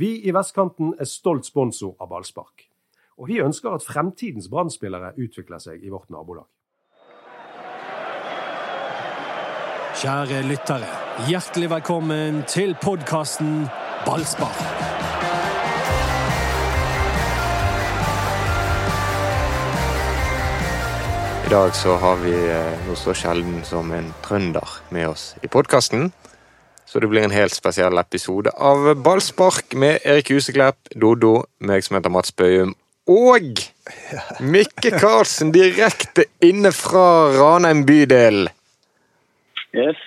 Vi i Vestkanten er stolt sponsor av ballspark. Og vi ønsker at fremtidens brann utvikler seg i vårt nabolag. Kjære lyttere, hjertelig velkommen til podkasten Ballspark. I dag så har vi eh, noe så sjelden som en trønder med oss i podkasten. Så det blir en helt spesiell episode av Ballspark med Erik Huseklepp, Dodo, meg som heter Mats Bøyum, og Mikke Karlsen direkte inne fra Ranheim bydel. Yes.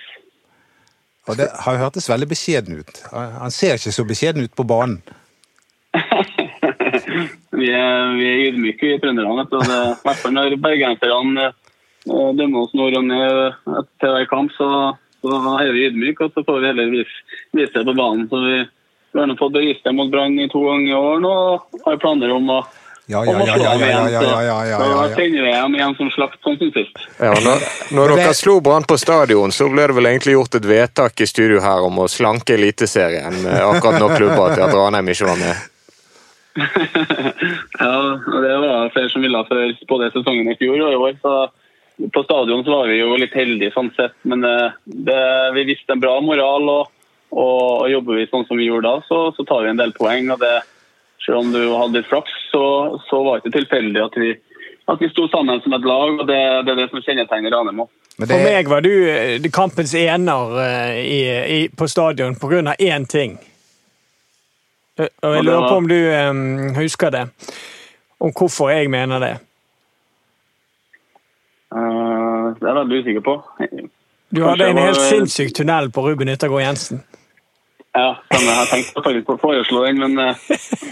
Og det har hørtes veldig beskjeden ut. Han ser ikke så beskjeden ut på banen. vi, er, vi er ydmyke, vi trønderne. I hvert fall når bergenserne eh, dømmer oss nord og ned til hver kamp, så, så er vi ydmyke, og så får vi heller vise, det på banen. Så vi, vi har fått bevissthet mot Brann to ganger i år nå, og har planer om å ja, ja, ja. ja, ja, ja, ja, Da sender jeg dem igjen som slakt, sånn som sist. Ja, når, når dere slo Brann på stadion, så ble det vel egentlig gjort et vedtak i studio her om å slanke Eliteserien. Eh, akkurat nok klubber til at Ranheim ikke var med. ja, det var flere som ville før både sesongen i fjor og i år, så på stadion så var vi jo litt heldige sånn sett, men det, det, vi visste en bra moral. og, og jobber vi sånn som vi gjorde da, så, så tar vi en del poeng. og det selv om du hadde litt flaks, så, så var det ikke tilfeldig at vi, at vi sto sammen som et lag. og Det, det er det som kjennetegner Ranemo. Det... For meg var du eh, kampens ener eh, i, i, på stadion pga. én ting. Eh, og Jeg lurer på om du um, husker det? Om hvorfor jeg mener det? Uh, det er jeg veldig usikker på. Du hadde en helt sinnssyk tunnel på Ruben Yttergård Jensen. Ja, samme. Jeg tenkte faktisk på å foreslå den, men uh,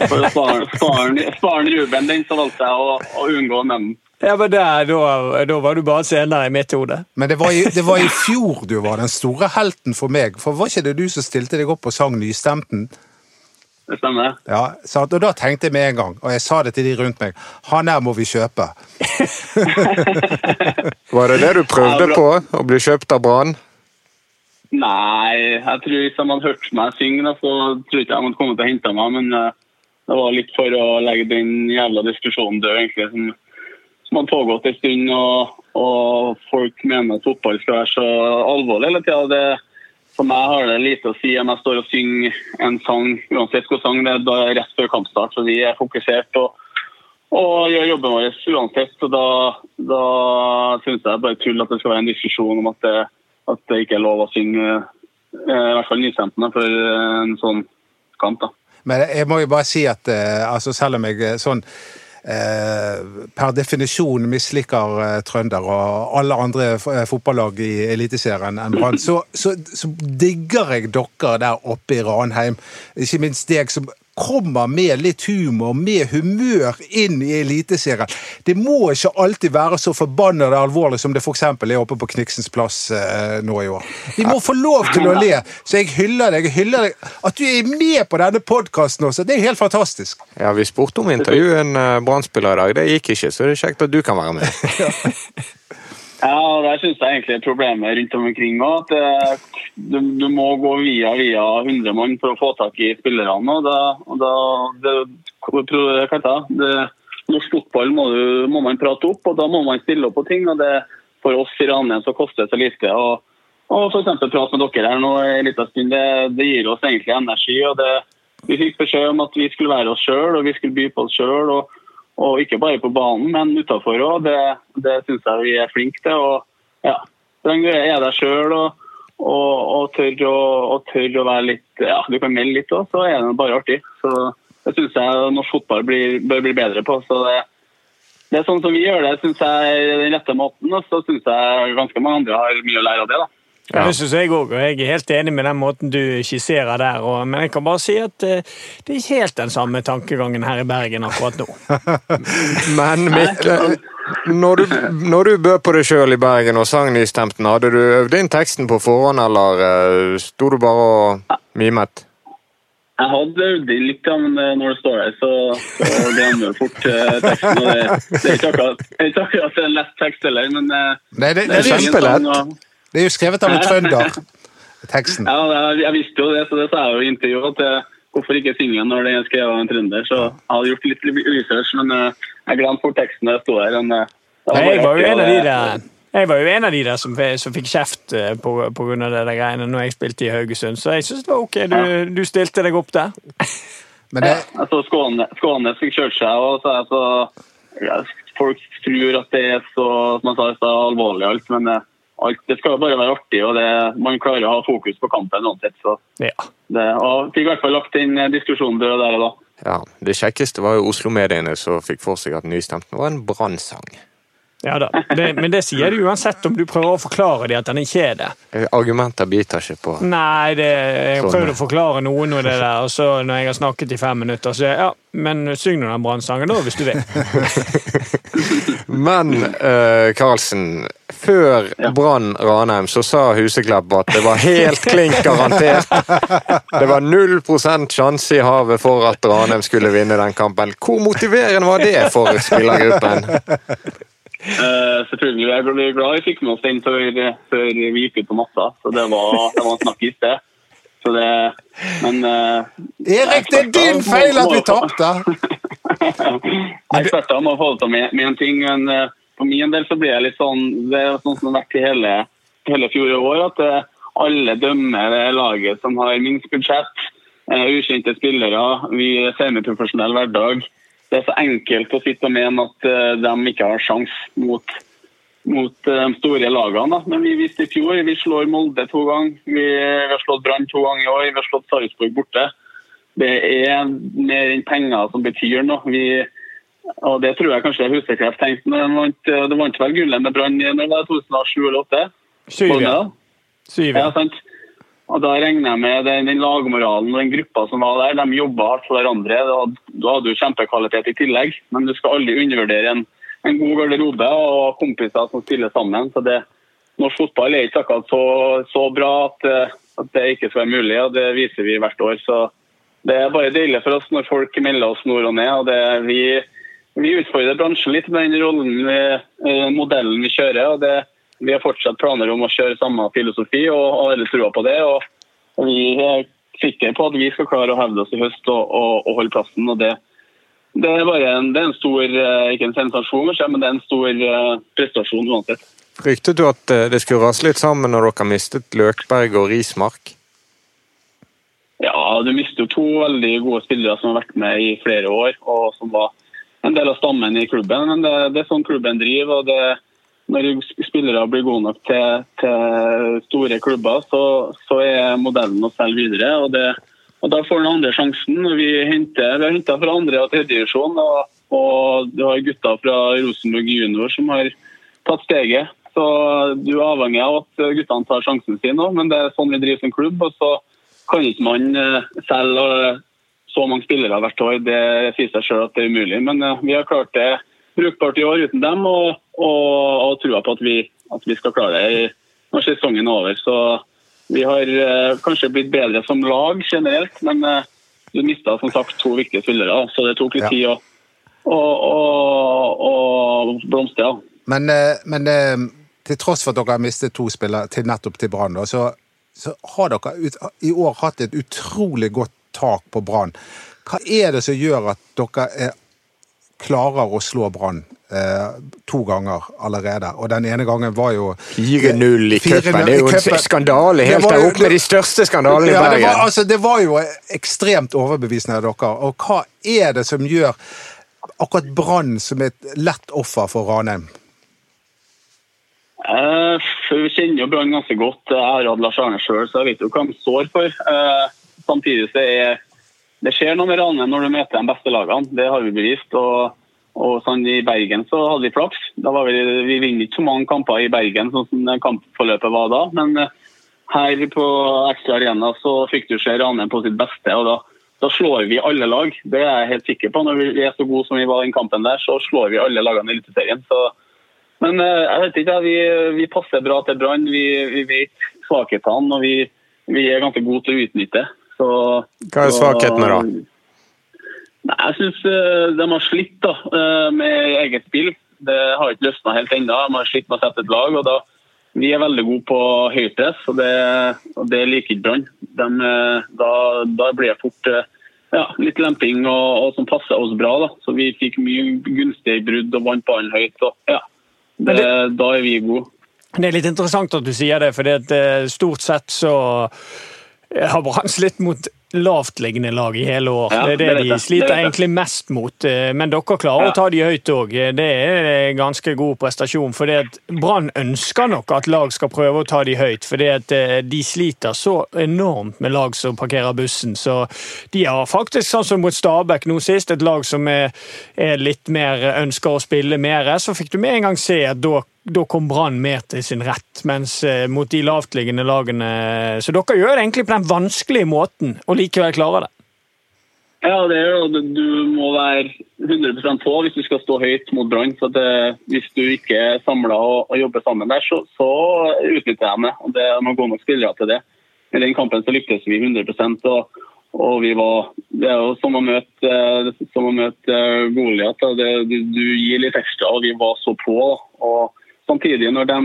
for å spare, spare, spare Ruben den, så valgte jeg å, å unngå den. Ja, men der, da, da, var du bare senere i mitt hode. Men det var, i, det var, i, fjor du var den store helten for meg. For var ikke det du som stilte deg opp og sang Nystemten? Det stemmer. Ja, sant? Og da tenkte jeg med en gang, og jeg sa det til de rundt meg, han her må vi kjøpe. var det det du prøvde på? Å bli kjøpt av Brann? Nei, jeg tror hvis de hadde hørt meg synge, så tror jeg ikke de hadde kommet å hente meg. Men uh, det var litt for å legge den jævla diskusjonen død, egentlig. Som, som har pågått en stund. Og, og, folk mener at fotball skal være så alvorlig hele tida. For meg har det lite å si om jeg står og synger en sang, uansett hvilken sang det er, da er rett før kampstart. Så vi er fokusert og, og gjør jobben vår uansett. Og da, da syns jeg bare tull at det skal være en diskusjon om at det at det ikke er lov å synge eh, i hvert fall nystemtene for eh, en sånn kamp. da. Men jeg må jo bare si at eh, altså selv om jeg sånn per definisjon misliker Trønder og alle andre fotballag i Eliteserien enn Brann, så, så, så, digger jeg dere der oppe i Ranheim. Ikke minst deg som kommer med litt humor, med humør, inn i Eliteserien. Det må ikke alltid være så forbannet alvorlig som det f.eks. er oppe på Kniksens plass eh, nå i år. Vi må få lov til å le, så jeg hyller deg. Jeg hyller deg. At du er med på denne podkasten også, det er helt fantastisk. Ja, Vi spurte om intervju en uh, Brann-spiller i dag. Det gikk ikke, så det er kjekt at du kan være med. Ja, og Der syns jeg egentlig er problemet rundt omkring òg. Eh, du, du, må gå via via 100 mann for å få tak i spillerne. og da, da det, det, det, Norsk fotball må, du, må, man prate opp, og da må man stille opp på ting. og det For oss i Ranheim så koster det så lite. og og f.eks. prate med dere her nå en liten stund, det, det, gir oss egentlig energi. og det, Vi fikk beskjed om at vi skulle være oss sjøl og vi skulle by på oss sjøl. Og, og ikke bare på banen, men utafor òg. Det, det syns jeg vi er flinke til. og ja, lenge du er deg sjøl og, og, og, tør å, og tør å være litt ja, Du kan melde litt òg, så er det bare artig. Så Det syns jeg norsk fotball blir, bør bli bedre på. så det, det er sånn som vi gjør det, syns jeg er den rette måten. Og så syns jeg ganske mange andre har mye å lære av det. da. Ja. Det syns jeg òg, og jeg er helt enig med den måten du skisserer der. Og, men jeg kan bare si at uh, det er ikke helt den samme tankegangen her i Bergen akkurat nå. men Mikkel, når du, når du bød på deg sjøl i Bergen og sang Nystemten, hadde du øvd inn teksten på forhånd, eller uh, sto du bare og mimet? Jeg hadde øvd inn litt, men når det står der, så, så glemmer du fort uh, teksten. Og det, det er ikke akkurat, akkurat en lett tekst heller, men uh, Nei, det, det, er kjempelett. Det er jo skrevet av en trønder, teksten. Ja, jeg, visste jo det, så det sa jeg jo i intervjuet. At hvorfor ikke synge når det er skrevet av en trønder? Så jeg hadde gjort litt research, men uh, jeg glemte fort teksten da jeg sto der. Men, uh, jeg var jo en av de der jeg var jo en av de der som, som fikk kjeft på, på av det der greiene når jeg spilte i Haugesund, så jeg syns det var ok. Du, du, stilte deg opp der. Men det... ja, altså, Skånes, Skåne fikk kjørt seg, og så, er altså, ja, folk tror at det er så, som jeg sa, så alvorlig alt, men alt, det skal bare være artig, og det, man klarer å ha fokus på kampen uansett. Så ja. det, og fikk i hvert fall lagt inn diskusjonen død der og da. Ja, Det kjekkeste var jo Oslo-mediene som fikk for seg at Nystemten var en brannsang. Ja da, det, Men det sier du uansett om du prøver å forklare dem at den ikke er det. Eh, argumenter biter ikke på Nei, det, jeg har prøvd å forklare noen av det der, og så når jeg har snakket i fem minutter, så ja, men syng nå den brannsangen da, hvis du vil. men uh, Karlsen, før ja. Brann Ranheim så sa Huseklepp at det var helt klink garantert. Det var null prosent sjanse i havet for at Ranheim skulle vinne den kampen. Hvor motiverende var det for spillergruppen? Uh, selvfølgelig. Jeg ble glad jeg fikk med oss den før, før vi gikk ut på matta. Så det var, det var en i sted. Så det men uh, Erik, det er din feil at vi tapte! Eksperter må få det med, med en ting. Men uh, for min del så blir jeg litt sånn Det er sånn som det har vært i hele, hele i år, at alle dømmer det laget som har minst budsjett, ukjente spillere, vi er semiprofesjonell hverdag det er så enkelt å sitte og mene at uh, de ikke har sjans mot, mot uh, de store lagene. Da. Men vi viste i fjor. Vi slår Molde to ganger. Vi, har slått Brann to ganger i år. Vi har slått Sarpsborg borte. Det er mer enn penger som betyr noe. Vi, og Det tror jeg kanskje Husekreft tenkte. Men det vant, de vant vel gullet med Brann i 2007 eller 2008? Syv, ja. Syv, ja. sant? Og Da regner jeg med den, den lagmoralen og den gruppa som var der, de jobba hardt for hverandre. Du hadde jo kjempekvalitet i tillegg, men du skal aldri undervurdere en, en god garderobe og kompiser som spiller sammen. Så det, Norsk fotball er ikke akkurat så, så bra at, at, det ikke skal være mulig, og det viser vi hvert år. Så Det er bare deilig for oss når folk melder oss nord og ned. og det, vi, vi utfordrer bransjen litt med den rollen, eh, modellen vi kjører. og det vi har fortsatt planer om å kjøre samme filosofi og har veldig trua på det. og, Vi er sikre på at vi skal klare å hevde oss i høst og, og, og holde plassen. og det, det er bare en, det er en stor, eh, ikke en sensasjon, men det er en stor eh, prestasjon uansett. Fryktet du at eh, det skulle rase litt sammen når dere mistet Løkberg og Rismark? Ja, du mister jo to veldig gode spillere som har vært med i flere år, og som var en del av stammen i klubben. Men det, det er sånn klubben driver. og det når spillere blir gode nok til, til store klubber, så, så, er modellen å selge videre. og, det, og Da får den andre sjansen. Vi, henter, vi har henta fra andre- og tredjedivisjon. Og, og du har gutter fra Rosenborg junior som har tatt steget. Så Du er avhengig av at guttene tar sjansen sin òg, men det er sånn vi driver som klubb. og så kan ikke man eh, selge så mange spillere hvert år. Det sier seg selv at det er umulig. Men eh, vi har klart det brukbart i år uten dem. og og, og trua på at vi, at vi, skal klare det når sesongen er over. Så vi har eh, kanskje blitt bedre som lag generelt, men eh, du mista som sagt to viktige spillere, så det tok litt tid å, blomstre. Men, eh, men, eh, til tross for at dere har mistet to spillere til nettopp til Brann, så, så, har dere ut, i år hatt et utrolig godt tak på Brann. Hva er det som gjør at dere er, klarer å slå Brann eh, to ganger allerede. Og den ene gangen var jo 4-0 i cupen. Det er jo en skandale helt der oppe med de største skandalene i Bergen. det, var, altså, det var jo ekstremt overbevisende av dere. Og hva er det som gjør akkurat Brann som et lett offer for Ranheim? Uh, vi kjenner jo Brann ganske godt. Jeg har hatt Lars Arne sjøl, så jeg vet jo hva de står for. Uh, samtidig så er det skjer noe med Ranheim når du møter de beste lagene. Det har vi bevist. og og sånn I Bergen så hadde vi flaks. Vi, vi vinner ikke så mange kamper i Bergen sånn som kampforløpet var da. Men eh, her på Ekstra Arena så fikk du se Ranheim på sitt beste. og da, da, slår vi alle lag. Det er jeg helt sikker på. Når vi er så gode som vi var i den kampen der, så slår vi alle lagene i Eliteserien. Men eh, jeg vet ikke, vi, vi passer bra til Brann. Vi, vi, vet svakhetene og vi, vi, er ganske gode til å utnytte. Så, Hva er svakhetene da? Nei, Jeg syns uh, de har slitt da, uh, med eget spill. Det har ikke løsna helt ennå. De har slitt med å sette et lag. og da, Vi er veldig gode på høypress, og det, og det liker ikke Brann. Uh, da, da, blir det fort ja, litt lemping og, og som passer oss bra. da. Så vi fikk mye gunstige brudd og vant ballen høyt. og ja, det, det, Da er vi gode. Det er litt interessant at du sier det, for eh, stort sett så har Brann slitt mot lavtliggende lag i hele år. Ja, det er det, det de sliter det egentlig mest mot. Eh, men dere klarer ja. å ta de høyt òg. Det er en ganske god prestasjon. for Brann ønsker nok at lag skal prøve å ta de høyt, for at de sliter så enormt med lag som parkerer bussen. Så de har faktisk, sånn som mot Stabæk nå sist, et lag som er, er litt mer ønsker å spille mer. Så fikk du med en gang se at da da kom Brann mer til sin rett, mens eh, mot de lavtliggende lagene Så dere gjør det egentlig på den vanskelige måten, og likevel klarer det? Ja, det er jo, du må være 100% på hvis du skal stå høyt mot Brann. Hvis du ikke er samla og, og, jobber sammen der, så, så utnytter jeg meg. Det er noen gode nok spillere til det. I den kampen så lyktes vi 100 og, og vi var, Det er jo som å møte, som å møte Goliat. Du, du, gir litt ekstra, og vi var så på. og Samtidig, når de,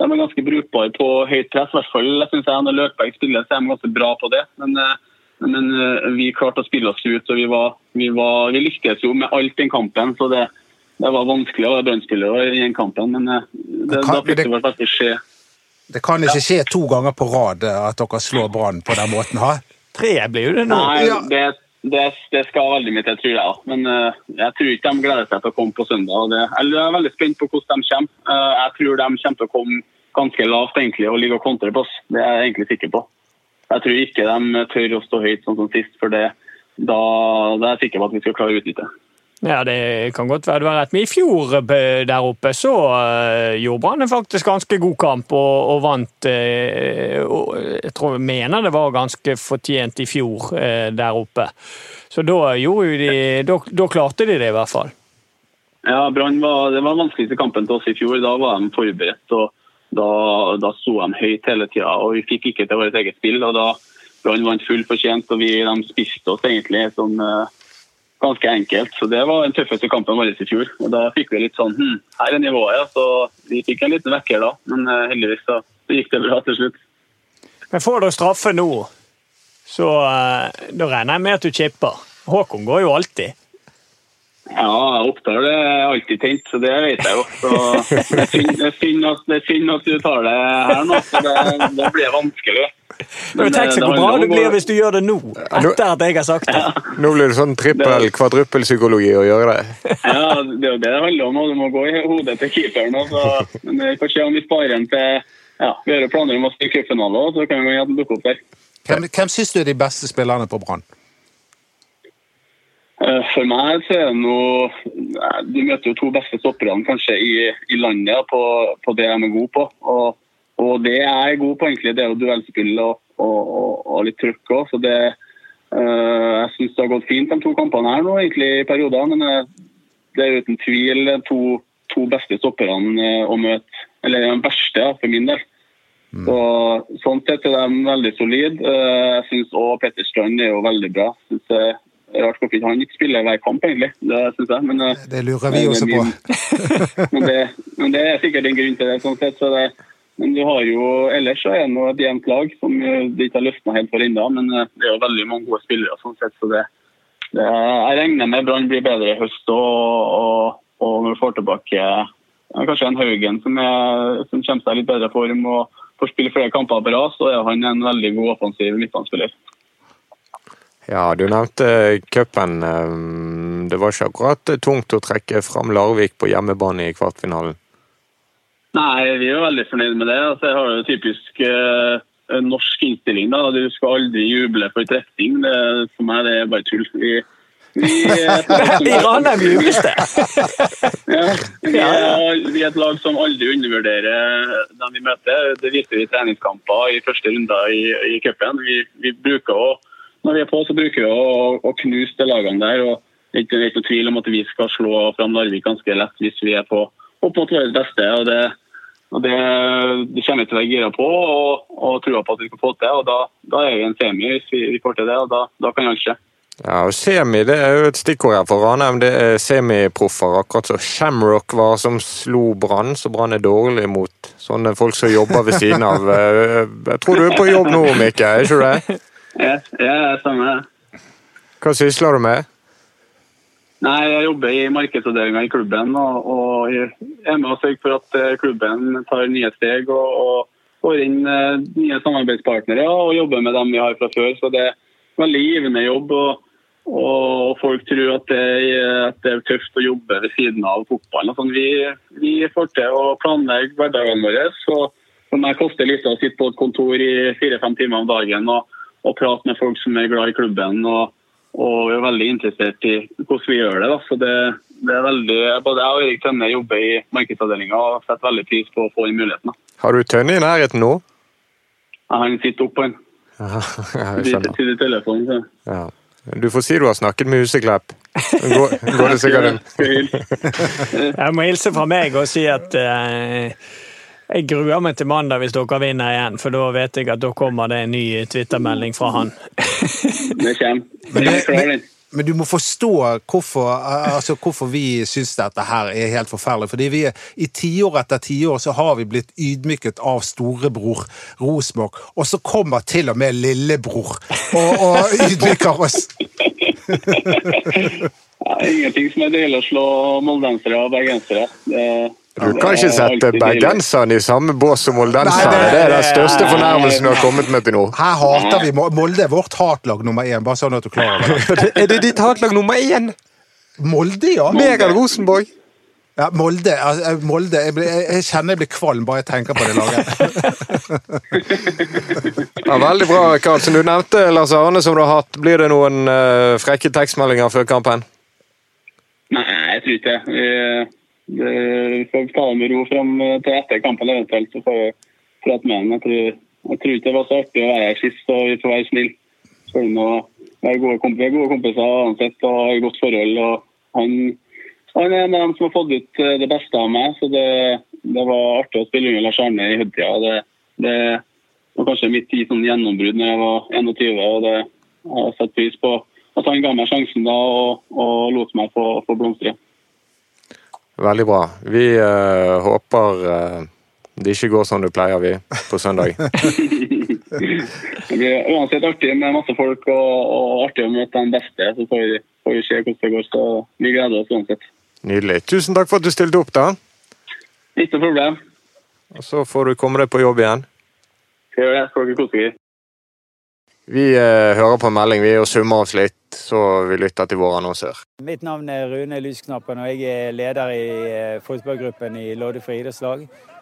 de er ganske brukbare på høyt press, i hvert fall synes jeg når Løkberg spiller, så er de ganske bra på det. Men, eh, men eh, vi klarte å spille oss ut, og vi, var, vi, var, vi lyktes jo med alt den kampen. så det, det var vanskelig å være brannspiller i den kampen, men eh, det, kan, da fikk det, det faktisk skje. Det kan ikke skje to ganger på rad at dere slår Brann på den måten? ha? Tre blir jo det nå. Nei, det, det, det, skal veldig mye til, tror jeg. Men uh, jeg tror ikke de gleder seg til å komme på søndag. Det, jeg er veldig spent på hvordan de kommer. Uh, jeg tror de kommer til å komme ganske lavt egentlig, og ligge og kontre på oss. Det er jeg egentlig sikker på. Jeg tror ikke de tør å stå høyt sånn som sist, for det, da, da er jeg sikker på at vi skal klare å utnytte. Ja, det kan godt være du har rett. Men i fjor eh, der oppe så uh, gjorde Brann faktisk ganske god kamp og, og vant. Uh, og jeg tror jeg mener det var ganske fortjent i fjor uh, der oppe. Så da gjorde de da, klarte de det i hvert fall. Ja, Brann var, det var den vanskeligste kampen til oss i fjor. Da var de forberedt. og Da, da sto de høyt hele tida, og vi fikk ikke til vårt eget spill. og da Brann vant fullt fortjent, og vi, de spiste oss egentlig sånn ganske enkelt. Så Det var den tøffeste kampen vår i fjor. og Da fikk vi litt sånn hm, her er nivået. Ja. Så vi fikk en liten vekker da, men uh, heldigvis så, gikk det bra til slutt. Men får dere straffe nå, så uh, da regner jeg med at du chipper. Håkon går jo alltid. Ja, Oppdal er alltid tent, så det vet jeg jo. Så det er synd, det at, det at, du tar det her nå, så det, det blir vanskelig. Men, Tenk så bra det blir hvis du gjør det nå, etter at jeg har sagt det. Ja. Nå blir det sånn trippel-kvadruppelpsykologi å gjøre det. Ja, det er jo det det handler om. Du må gå i hodet til keeperen. Så, men vi får se om vi sparer en til ja, Vi har planer om å spille cupfinale, så kan vi dukke opp der. Hvem, hvem syns du er de beste spillerne på Brann? Eh, for meg så er det noe Du møter jo to beste stopperne kanskje i, i landet på, på, det de er gode på. Og, og, det jeg er god på, egentlig, det duellspill og, og, og, litt trøkk òg. Så det, øh, jeg syns det har gått fint de to kampene her nå, egentlig i perioder. Men uh, det er uten tvil to, to beste stopperne uh, å møte. Eller den verste, ja, for min del. Mm. Så, sånn sett er de veldig solide. jeg syns òg Petter Strand er jo veldig bra. Synes, Rart hvorfor ikke han ikke spiller hver kamp, egentlig. Det synes jeg. Men, eh, det lurer vi også på. men, det, men, det, er sikkert en grunn til det. sånn sett, så det men vi har jo, ellers så er det et jevnt lag som det ikke har løsna helt for ennå. Men eh, det er jo veldig mange gode spillere. sånn sett, så det, det Jeg regner med Brann blir bedre i høst. Og, og, og når vi får tilbake kanskje en Haugen som, er, som kommer seg litt bedre form og får spille flere kamper på rad, så er han en veldig god offensiv midtbanespiller. Ja, du nevnte cupen. Ehm, det var ikke akkurat tungt å trekke fram Larvik på hjemmebane i kvartfinalen? Nei, vi er veldig fornøyd med det. Altså, jeg har jo typisk uh, norsk innstilling. da. Du skal aldri juble for trekning. Det, for meg det er bare tull. Vi, vi, I Ranheim jubles det! ja, vi er, vi er, et lag som aldri undervurderer dem vi møter. Det viser vi i treningskamper i første runde i, i cupen. Vi, vi bruker å når vi er på, så bruker vi å, å knuse de lagene der. og Det er ikke noe tvil om at vi skal slå fram Narvik ganske lett hvis vi er på opp mot vårt beste. og det, og det, det kommer vi til å være gira på og, og trua på at vi skal få til. og Da, da er vi en semi hvis vi, vi, får til det, og da, da kan alt skje. Ja, og Semi det er jo et stikkord her for Ranheim. Det er semiproffer, akkurat som Shamrock var som slo Brann, så Brann er dårlig mot sånne folk som jobber ved siden av. Jeg tror du er på jobb nå, Mikke, er ikke du det? Ja, ja samme det. Hva sysler du med? Nei, Jeg jobber i markedsavdelinga i klubben og, og er med og sørger for at eh, klubben tar nye steg og, og får inn eh, nye samarbeidspartnere og jobber med dem vi har fra før. Så det er veldig givende jobb. og, og folk tror at det, at det er tøft å jobbe ved siden av fotballen. Sånn, vi, vi får til å planlegge hverdagen vår. Så for meg koster litt å sitte på et kontor i fire-fem timer om dagen og, og prate med folk som er glad i klubben. og og vi er veldig interessert i hvordan vi gjør det. Da. Så det, det er veldig, både jeg og Erik Tønne jobber i markedsavdelinga og setter veldig pris på å få den muligheten. Da. Har du Tønne i nærheten nå? Han sitter oppå en Ja, jeg skjønner. telefonen. Så. Ja. Du får si du har snakket med Huseklepp. Går, går det sikkert en Jeg må hilse fra meg og si at eh, jeg gruer meg til mandag hvis dere vinner igjen, for da vet jeg at da kommer det en ny Twitter-melding fra han. Det kommer. Men, du må forstå hvorfor, altså hvorfor vi syns dette her er helt forferdelig. Fordi vi er, i tiår etter tiår så har vi blitt ydmyket av storebror Rosenborg, og så kommer til og med lillebror og, og ydmyker oss. Ja, ingenting som er deilig å slå moldensere og bergensere. Det- Du kan ikke sette bergenserne i samme bås som moldenserne. Det- Det er den største fornærmelsen du har kommet med til nå. Her hater vi Molde er vårt hatlag nummer én, bare sånn at du klarer det. Er det ditt hatlag nummer én? Molde, ja. Mer enn Rosenborg? ja Molde, altså, Molde jeg, blir- jeg, jeg kjenner jeg blir kvalm bare jeg tenker på det laget. Ja, veldig bra, Karlsen. Du nevnte Lars Arne som du har hatt. Blir det noen uh, frekke tekstmeldinger før kampen? Nei, jeg tror ikke det- vi får ta det med ro fram til etter kampen eventuelt, så får vi prate med ham. Jeg tror, jeg tror ikke det var så artig å være her sist, så vi får være snille. Vi er gode, komp gode kompiser uansett og har godt forhold. han, han er en av dem som har fått ut eh, det beste av meg, så det, det var artig å spille under Lars Arne i Hødtida. Det, det var kanskje mitt tid som gjennombrudd når jeg var 21, og det jeg har satt pris på at han ga meg sjansen da og, og lot meg få, få blomstre. Veldig bra. Vi uh, håper uh, det ikke går som det pleier, vi, på søndag. Det blir uansett artig med masse folk og, og artig å møte den beste. Så får vi, får vi se hvordan det går. Så vi gleder oss uansett. Nydelig. Tusen takk for at du stilte opp, da. Ikke noe problem. Og så får du komme deg på jobb igjen. Skal gjøre det. Skal dere kose dere. Vi eh, hører på en melding vi og summer oss litt, så vi lytter til vår annonsør. Mitt navn er Rune Lysknappen, og jeg er leder i eh, fotballgruppen i Loddefri idrettslag.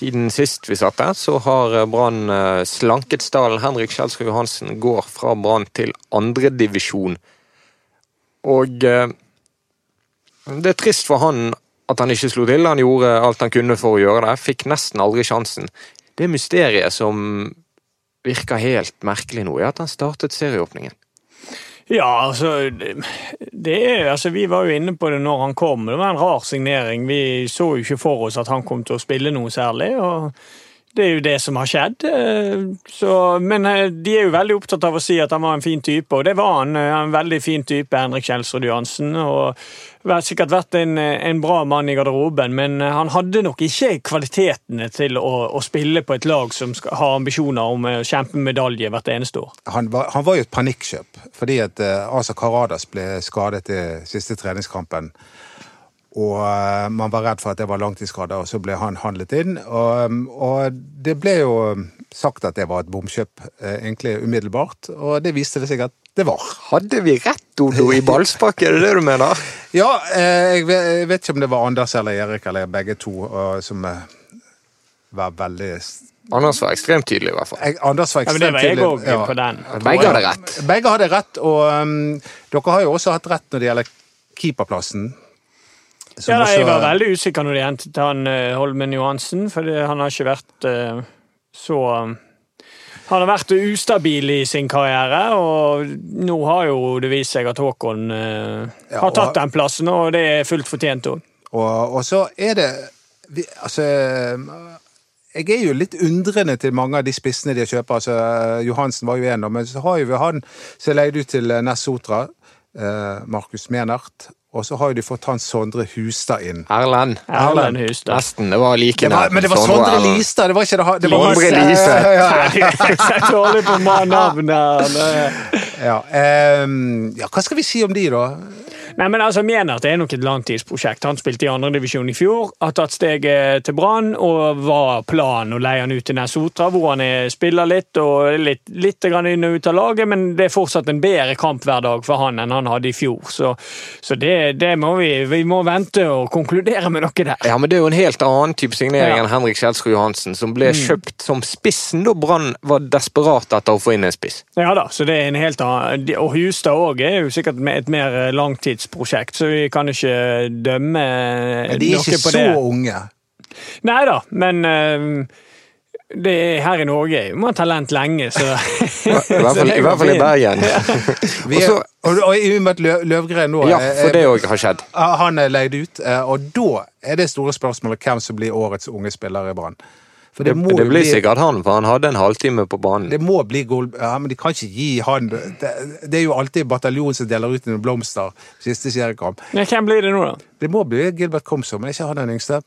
Siden sist vi satt der, så har eh, Brann eh, slanket stallen. Henrik Kjelsrud Johansen går fra Brann til andredivisjon. Og eh, det er trist for han at han ikke slo til. Han gjorde alt han kunne for å gjøre det. Fikk nesten aldri sjansen. Det mysteriet som virker helt merkelig nå, er at han startet serieåpningen. Ja, altså, er, altså Vi var jo inne på det når han kom. Det var en rar signering. Vi så jo ikke for oss at han kom til å spille noe særlig. og Det er jo det som har skjedd. eh, Så, men eh, de er jo veldig opptatt av å si at han var en fin type, og det var han. eh, En veldig fin type, Henrik Kjelsrud Johansen. og har sikkert vært en, en bra mann i garderoben, men han hadde nok ikke kvalitetene til å, å spille på et lag som skal, har ambisjoner om å kjempe medalje hvert eneste år. Han var, han var jo et panikkjøp, fordi at Asa Karadas ble skadet i siste treningskampen. Og eh, man var redd for at det var langtidsskader, og så ble han handlet inn. Og, og det ble jo sagt at det var et bomkjøp, eh, egentlig umiddelbart, og det viste det seg at det var. Hadde vi rett, Odo, i ballspark? Er det det du mener? Ja, eh, jeg vet, jeg vet ikke om det var Anders eller Erik eller begge to som eh, var veldig Anders var ekstremt tydelig, i hvert fall. jeg, Anders var Ja, men det ekstremt var jeg òg Ja. på den. Begge hadde rett. Begge hadde rett, og um, dere har jo også hatt rett når det gjelder keeperplassen. Ja, da, Jeg var veldig usikker når de hentet han eh, Holmen Johansen, for han har ikke vært eh, så Han har vært ustabil i sin karriere, og nå har jo det vist seg at Håkon eh, Ja, har tatt den plassen, og det er fullt fortjent òg. Og, og så er det vi, Altså Jeg er jo litt undrende til mange av de spissene de kjøper. altså Johansen var jo en, men så har jo vi han som leid ut til Ness Sotra, Markus Menert. Og så har jo de fått han Sondre Hustad inn. Erlend. Erlend Hustad. Nesten. Det var like nært men det var Sondre Sondre Listad, det var ikke det ha- det var Sondre Lise. Jeg er dårlig på navn her. ja. Ehm, ja, hva skal vi si om de, da? Nei, men altså, det er nok et langtidsprosjekt. Han spilte i andredivisjon i fjor, har tatt steget til Brann, og var planen å leie han ut til Nesotra, hvor han er, spiller litt og litt, litt grann inn og ut av laget, men det er fortsatt en bedre kamp hver dag for han enn han hadde i fjor. Så, så det, det må vi, vi må vente og konkludere med noe der. Ja, men Det er jo en helt annen type signering Ja. enn Henrik Kjelsrud Johansen, som ble kjøpt som spissen da Brann var desperat etter å få inn en spiss. Ja da, så det er en helt annen Og Hustad òg er jo sikkert et mer langtidsprosjekt, så vi kan ikke dømme noe på det. Men de er ikke så unge. Nei da, men eh, det er her i Norge er jo man talent lenge, så I hvert fall, i, hvert fall i Bergen. Vi er, og, og i og med at Løvgren nå Ja, for det òg har skjedd. Han er leid ut, eh, og da er det store spørsmålet hvem som blir årets unge spiller i Brann. For Det, må det blir bli- sikkert han, for han hadde en halvtime på banen. Det må bli goal... Ja, men de kan ikke gi han Det, det er jo alltid bataljonen som deler ut noen blomster siste seriekamp. Ja, Hvem blir det nå, da? Det må bli Gilbert Komsom, men ikke han den yngste?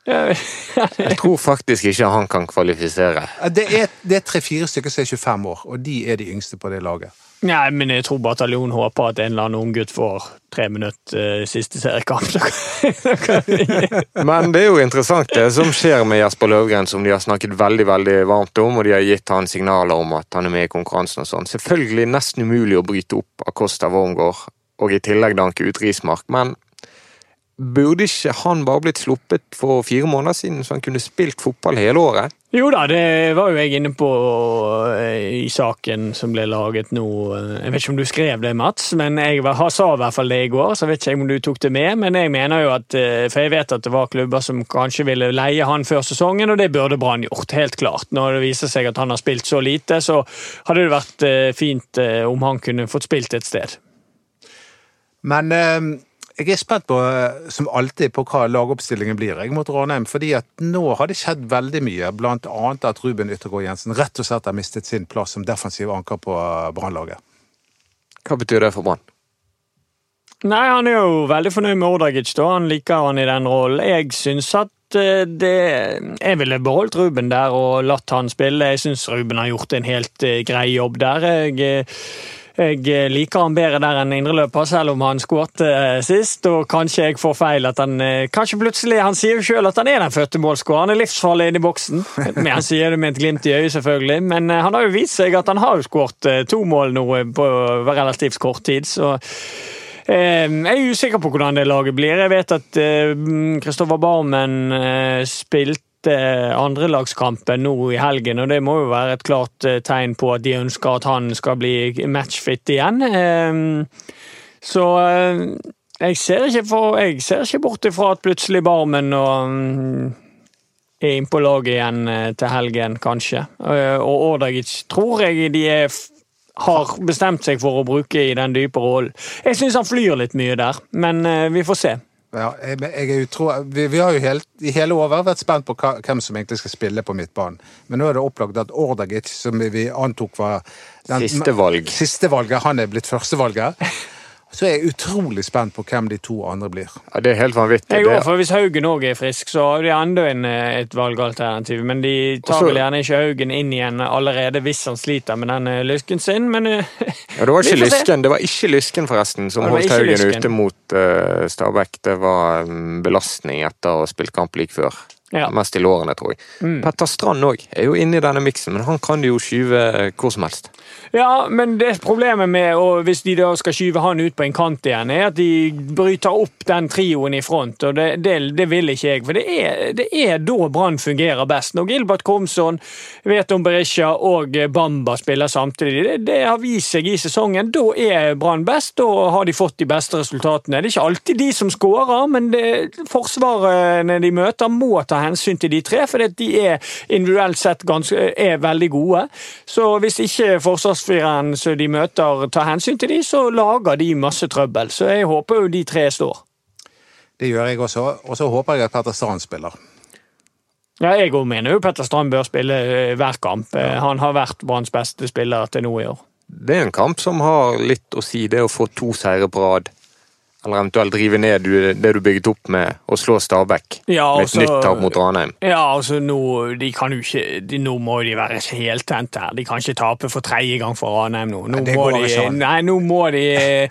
Jeg tror faktisk ikke han kan kvalifisere. Det er, det er tre-fire stykker som er 25 år, og de er de yngste på det laget. Nei, men jeg tror bataljonen håper at en eller annen unggutt får tre minutter uh, siste seriekamp. Men det er jo interessant det som skjer med Jesper Løvgren, som de har snakket veldig veldig varmt om, og de har gitt han signaler om at han er med i konkurransen og sånn. Selvfølgelig nesten umulig å bryte opp Acosta Wormgård, og i tillegg danke ut Rismark, men burde ikke han bare blitt sluppet for fire måneder siden, så han kunne spilt fotball hele året? Jo da, det var jo jeg inne på eh, i saken som ble laget nå. eh, Jeg vet ikke om du skrev det, Mats, men jeg sa i hvert fall det i går. Så vet ikke jeg om du tok det med, men jeg mener jo at eh, For jeg vet at det var klubber som kanskje ville leie han før sesongen, og det burde Brann gjort, helt klart. Når det viser seg at han har spilt så lite, så hadde det vært fint om han kunne fått spilt et sted. Men eh, jeg er spent på, eh, som alltid, på hva lagoppstillingen blir jeg mot Ranheim. fordi at nå har det skjedd veldig mye, annet at Ruben Yttergård Jensen rett og slett har mistet sin plass som defensiv anker på eh, Brannlaget. Hva betyr det for Brann? Nei, han er jo veldig fornøyd med Ordagic, da. Han liker han i den rollen. Jeg syns at eh, det Jeg ville beholdt Ruben der og latt han spille. Jeg syns Ruben har gjort en helt grei jobb der. Jeg, jeg liker han bedre der enn indreløper, selv om han skårte eh, sist. Og kanskje jeg får feil at han eh, Kanskje plutselig Han sier jo sjøl at han er den fødte målskåreren. Han er livsfarlig inne i boksen. Men Han sier det med et glimt i øyet, selvfølgelig. Men eh, han har jo vist seg at han har jo skåret eh, to mål nå eh, på relativt kort tid. så Eh, Jeg er usikker på hvordan det laget blir. Jeg vet at Kristoffer Barmen eh, spilte andrelagskampen nå i helgen, og det må jo være et klart eh, tegn på at de ønsker at han skal bli matchfit igjen. Eh, Så eh, jeg ser ikke, for, jeg ser ikke bort ifra at plutselig Barmen mm, er inn på laget igjen eh, til helgen, kanskje. Eh, Og Ordagic tror jeg de er har bestemt seg for å bruke i den dype rollen. Jeg syns han flyr litt mye der, men eh, vi får se. Ja, jeg, jeg er utro, vi, vi har jo helt, i hele året vært spent på hva, hvem som egentlig skal spille på midtbanen. Men nå er det opplagt at Ordagic, som vi- vi antok var den- Siste valg. siste valget, han er blitt førstevalget. Så er jeg utrolig spent på hvem de to andre blir. Ja, det er helt vanvittig. Jeg går for Hvis Haugen òg er frisk, så har de enda en, eh, et valgalternativ. Men de tar Også- vel gjerne ikke Haugen inn igjen allerede hvis han sliter med den eh, lysken sin, men eh, ja, det var. Lysken, det var ikke Lysken forresten, som holdt Haugen Lysken. ute mot uh, Stabæk. Det var um, belastning etter å ha spilt kamp lik før. Ja. Mest i lårene, tror jeg. Mm. Petter Strand òg er jo inne i denne miksen, men han kan jo skyve hvor som helst. Ja, men det problemet med og hvis de da skal skyve han ut på en kant igjen, er at de bryter opp den trioen i front, og det, det, det vil ikke jeg. For det er, det er da Brann fungerer best. Når Gilbert Komson, Veton Berisha og Bamba spiller samtidig, det, har vist seg i sesongen. Da er Brann best, da har de fått de beste resultatene. Det er ikke alltid de som skårer, men forsvarene de møter, må ta hensyn til de tre, for de er individuelt sett ganske, er veldig gode. Så hvis ikke forsvarsfireren som de møter tar hensyn til de, så lager de masse trøbbel. Så jeg håper jo de tre står. Det gjør jeg også, og så håper jeg at Petter Strand spiller. Ja, jeg òg mener jo Petter Strand bør spille eh, hver kamp. Ja. Han har vært Branns beste spiller til nå i år. Det er en kamp som har litt å si, det å få to seire på rad. Eller eventuelt rive ned det du bygget opp med å slå Stabæk Ja, med et altså- nytt tap mot Ranheim. Ja, altså nå, de kan jo ikke, de, nå må de være heltente her. De kan ikke tape for tredje gang for Ranheim nå. Nå, Nei, det må går de, nei, nå må de eh,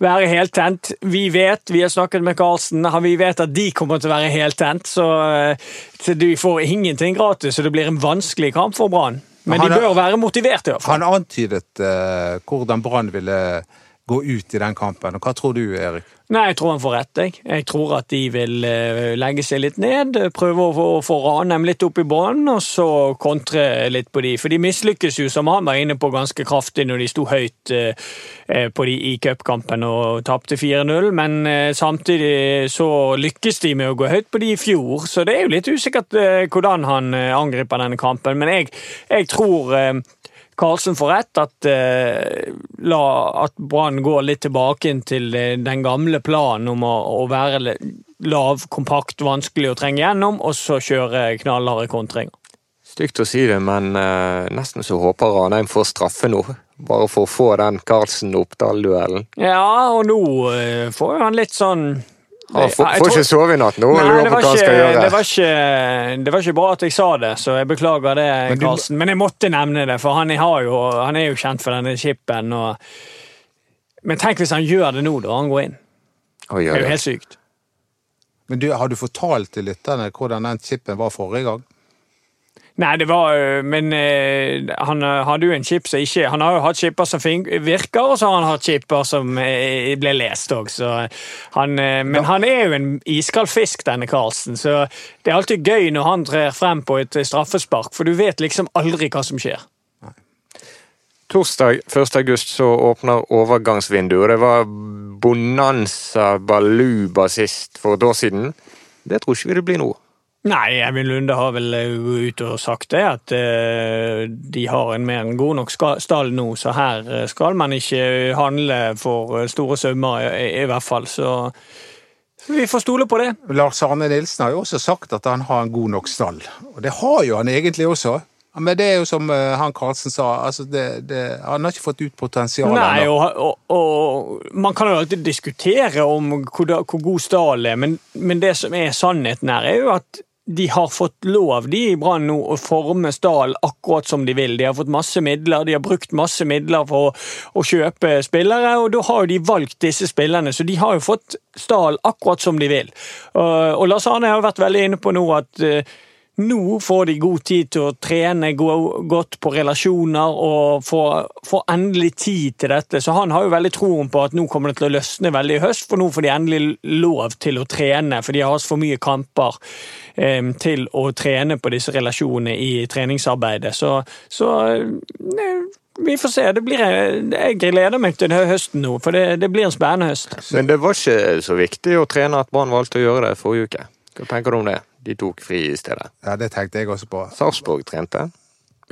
være heltent. Vi vet, vi har snakket med Karlsen, vi vet at de kommer til å være heltent. Så, eh, så de får ingenting gratis, så det blir en vanskelig kamp for Brann. Men Han de bør være motiverte. i hvert fall. Han antydet uh, hvordan Brann ville gå ut i den kampen. og Hva tror du, Erik? Nei, jeg tror han får rett. Jeg, jeg tror at de vil eh, legge seg litt ned, prøve å få, Ranheim litt opp i banen, og så kontre litt på de. For de mislykkes jo, som han var inne på, ganske kraftig når de sto høyt eh, eh, på de i cupkampen og tapte 4-0. Men samtidig så lykkes de med å gå høyt på de i fjor, så det er jo litt usikkert hvordan han angriper denne kampen. Men jeg, jeg tror Karlsen får rett, at, eh, at Brann går litt tilbake til eh, den gamle planen om å, å være lav, kompakt, vanskelig å trenge gjennom, og så kjøre knallharde kontringer. Stygt å si det, men eh, nesten så håper Ranheim får straffe nå. Bare for å få den Karlsen-Oppdal-duellen. Ja, og nå eh, får han litt sånn Han får, tror- ikke sove i natt nå. og Nei, lurer det på var, hva han ikke, skal gjøre. det, var ikke, det var ikke bra at jeg sa det, så jeg beklager det, Men du-. Men jeg måtte nevne det, for han, har jo, han er jo kjent for denne chipen. Og... Men tenk hvis han gjør det nå, da han går inn. Oi, Det oi, er jo helt sykt. Men du, Har du fortalt til lytterne hvordan den chipen var forrige gang? Nei, det var øh, Men eh, han øh, hadde jo en chip som ikke Han har jo hatt chipper som virker, og så har han hatt chipper som ble lest òg, så han Men han er jo en iskald fisk, denne Karlsen, så det er alltid gøy når han trer frem på et straffespark, for du vet liksom aldri hva som skjer. Torsdag 1. august så åpner overgangsvinduet. Det var Bonanza Baluba sist for et år siden. Det tror ikke vi det blir nå. Nei, Eivind Lunde har vel eh, gått ut og sagt det, at eh, de har en mer enn god nok stall nå, så her eh, skal man ikke handle for store summer, i, hvert fall. Så vi får stole på det. Lars Arne Nilsen har jo også sagt at han har en god nok stall. Og det har jo han egentlig også. Men det er jo som han Karlsen sa, altså det, det, han har ikke fått ut potensialet Nei, og, og, og man kan jo alltid diskutere om hvor, hvor god stallen er, men, men det som er sannheten her, er jo at de har fått lov de i Brann nå å forme Stahl akkurat som de vil. De har fått masse midler, de har brukt masse midler for å, å kjøpe spillere, og da har jo de valgt disse spillerne, så de har jo fått Stahl akkurat som de vil. Og, og Lars Arne har vært veldig inne på nå at eh, nå får de god tid til å trene gå, godt på relasjoner og få, endelig tid til dette. Så han har jo veldig troen på at nå kommer det til å løsne veldig i høst, for nå får de endelig lov til å trene, for de har for mye kamper eh, til å trene på disse relasjonene i treningsarbeidet. Så, så ne, vi får se. Det blir, jeg gleder meg til denne høsten nå, for det, det blir en spennende høst. Men det var ikke så viktig å trene at Brann valgte å gjøre det forrige uke. Hva tenker du om det? De tok fri i stedet. Ja, det tenkte jeg også på. Sarpsborg trente.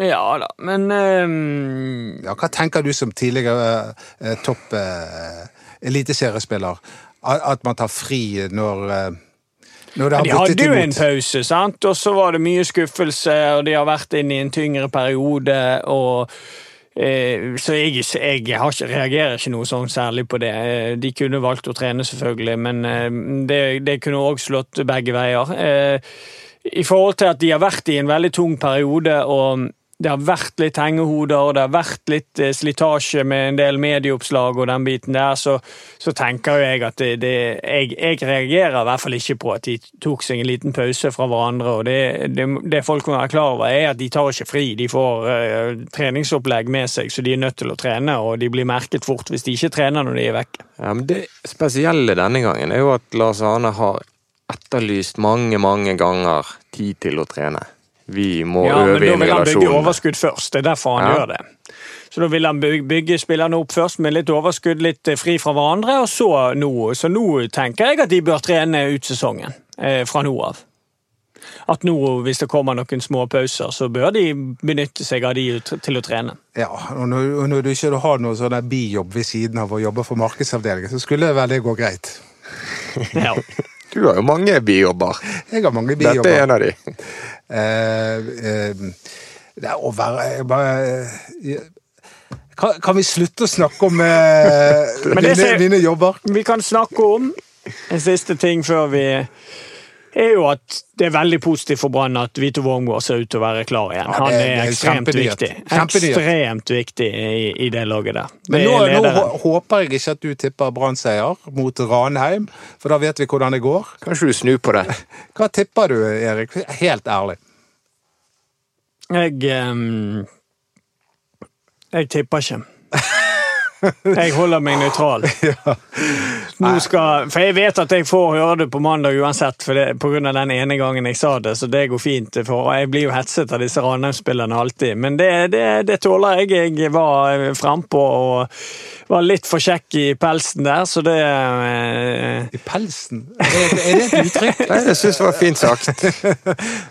Ja da, men um... Ja, hva tenker du som tidligere uh, topp uh, eliteseriespiller? At, man tar fri når, uh, når det har De hadde jo en pause, sant? og så var det mye skuffelse, og de har vært inne i en tyngre periode. og Så jeg, jeg ikke, reagerer ikke noe sånn særlig på det. Eh, De kunne valgt å trene, selvfølgelig, men eh, det, det kunne òg slått begge veier. Eh, I forhold til at de har vært i en veldig tung periode, og det har vært litt hengehoder, og det har vært litt eh, slitasje med en del medieoppslag og den biten der, så, så tenker jeg at det, det jeg, jeg reagerer i hvert fall ikke på at de tok seg en liten pause fra hverandre. og Det, det, folk må være klar over, er at de tar ikke fri. De får uh, treningsopplegg med seg, så de er nødt til å trene, og de blir merket fort hvis de ikke trener når de er vekke. Ja, Det spesielle denne gangen er jo at Lars Arne har etterlyst mange, mange ganger tid til å trene. Vi må Ja, men øve da vil han bygge overskudd først. Det er derfor han Ja. gjør det. Så da vil han bygge, spillerne opp først med litt overskudd, litt eh, fri fra hverandre, og så nå. Så nå tenker jeg at de bør trene ut sesongen eh, fra nå av. at nå, hvis det kommer noen små pauser, så bør de benytte seg av de til å trene. Ja, og når, og når du ikke har noe sånn bijobb ved siden av å jobbe for markedsavdelingen, så skulle vel det gå greit. Ja. Du har jo mange bijobber. Jeg har mange bijobber. Dette er en av de. Uh, uh, det er å være jeg bare eh, kan, kan vi slutte å snakke om eh, mine, mine jobber? Vi kan snakke om en siste ting før vi er jo at det er veldig positivt for Brann at Vito Wormgård ser ut til å være klar igjen. Ja, Han er, er ekstremt viktig. Ekstremt viktig i, i det laget der. Men nå, nå håper jeg ikke at du tipper Brann-seier mot Ranheim, for da vet vi hvordan det går. Kanskje du snur på det? Hva tipper du, Erik? Helt ærlig. Jeg um, Jeg tipper ikke. Jeg holder meg nøytral. Skal, for jeg vet at jeg får høre det på mandag uansett, for det, på grunn av den ene gangen jeg sa det. Så det går fint. For jeg blir jo hetset av disse Ranheim-spillerne alltid. Men det, det, det tåler jeg. Jeg var frempå og var litt for kjekk i pelsen der, så det eh, I pelsen? Er det, er det et uttrykk? Nei, jeg syns jeg var fint sagt.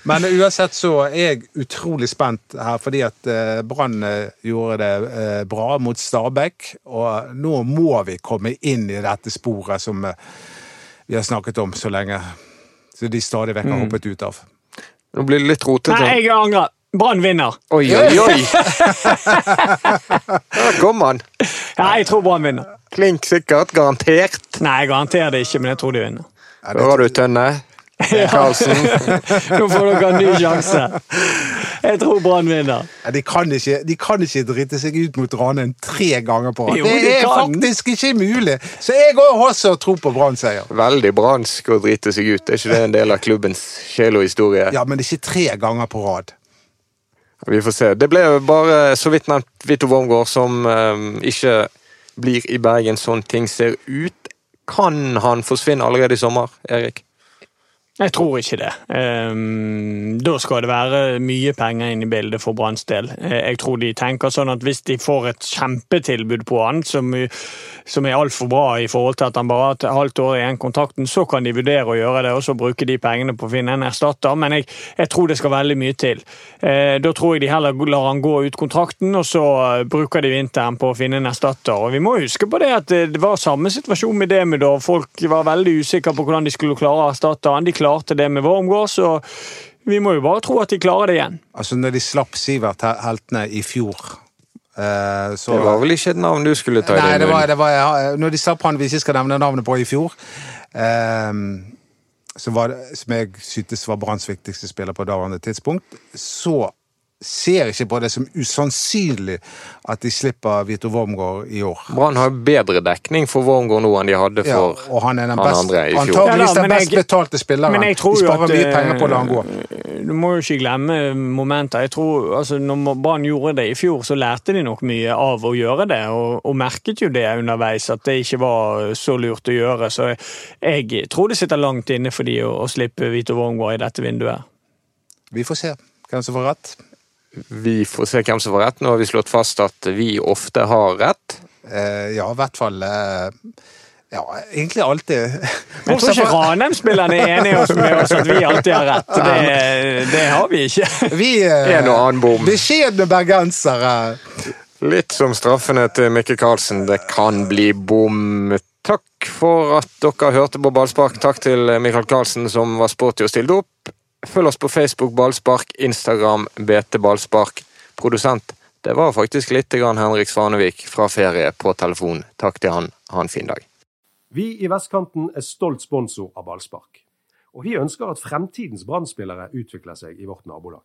Men uansett så er jeg utrolig spent her, fordi at eh, Brann eh, gjorde det eh, bra mot Stabæk. Og nå må vi komme inn i dette sporet som eh, vi har snakket om så lenge. Så de stadig vekk har hoppet ut av. Nå blir det litt rotete. Nei, jeg angrer. Brann vinner. Oi, oi, oi! Der kom han. Ja, jeg tror Brann vinner. Klink sikkert. Garantert. Nei, jeg garanterer det ikke, men jeg tror de vinner. Hører du, Tønne? Karlsen. Nå får dere en ny sjanse. Jeg tror Brann vinner. Ja, De kan, ikke, de kan ikke drite seg ut mot Ranheim tre ganger på rad. Det er kan. faktisk ikke mulig! Så jeg går også og tror på Brann-seier. Veldig bransk å drite seg ut. Er ikke det en del av klubbens sjel og historie? Ja, men ikke tre ganger på rad. Vi får se. Det ble bare så vidt nevnt Vito Wormgård som um, ikke blir i Bergen sånn ting ser ut. Kan han forsvinne allerede i sommer, Erik? Jeg tror ikke det. Ehm, da skal det være mye penger inn i bildet for Branns del. Eh, Jeg tror de tenker sånn at hvis de får et kjempetilbud på han, som, som er altfor bra i forhold til at han bare har et halvt år igjen kontrakten, så kan de vurdere å gjøre det og så bruke de pengene på å finne en erstatter. Men jeg, jeg tror det skal veldig mye til. Eh, Da tror jeg de heller lar han gå ut kontrakten, og så eh, bruker de vinteren på å finne en erstatter. Og vi må huske på det at det var samme situasjon med Demidov. Folk var veldig usikre på hvordan de skulle klare å erstatte han. De det med Wormgård, så vi må jo bare tro at de klarer det igjen. Altså, når de slapp Sivert Heltene i fjor eh, så Det var vel ikke et navn du skulle ta i Nei, din det var, munn? det var ja, Når de slapp han vi ikke skal nevne navnet på i fjor, eh, som, var, som jeg syntes var Branns viktigste spiller på daværende tidspunkt, så ser ikke på det som usannsynlig at de slipper Vito Wormgård i år. Brann har bedre dekning for Wormgård nå enn de hadde Ja, for og han er den han best, andre i fjor. Antakeligvis Ja den best betalte spilleren. Men jeg tror de sparer at mye penger på å la han gå. eh, Du må jo ikke glemme momenter. Jeg tror, altså, når Brann gjorde det i fjor, så lærte de nok mye av å gjøre det, og, og merket jo det underveis, at det ikke var så lurt å gjøre. Så jeg, jeg tror det sitter langt inne for de å, å slippe Vito Wormgård i dette vinduet. Vi får se hvem som får rett. Vi får se hvem som får rett. Nå har vi slått fast at vi ofte har rett. Eh, ja, i hvert fall eh, Ja, egentlig alltid. Men jeg tror ikke Ranheim-spillerne er enige oss med oss at vi alltid har rett. Det, det har vi ikke. Vi eh, En og annen bom. Beskjedne bergensere. Litt som straffene til Mikke Karlsen. Det kan bli bom. Takk for at dere hørte på Ballspark. Takk til Michael Karlsen som var sporty og stilte opp. Følg oss på Facebook Ballspark, Instagram BT Ballspark. Produsent, det var faktisk litt grann Henrik Svanevik fra ferie på telefon. Takk til han. Ha en fin dag. Vi i Vestkanten er stolt sponsor av ballspark. Og vi ønsker at fremtidens Brann-spillere utvikler seg i vårt nabolag.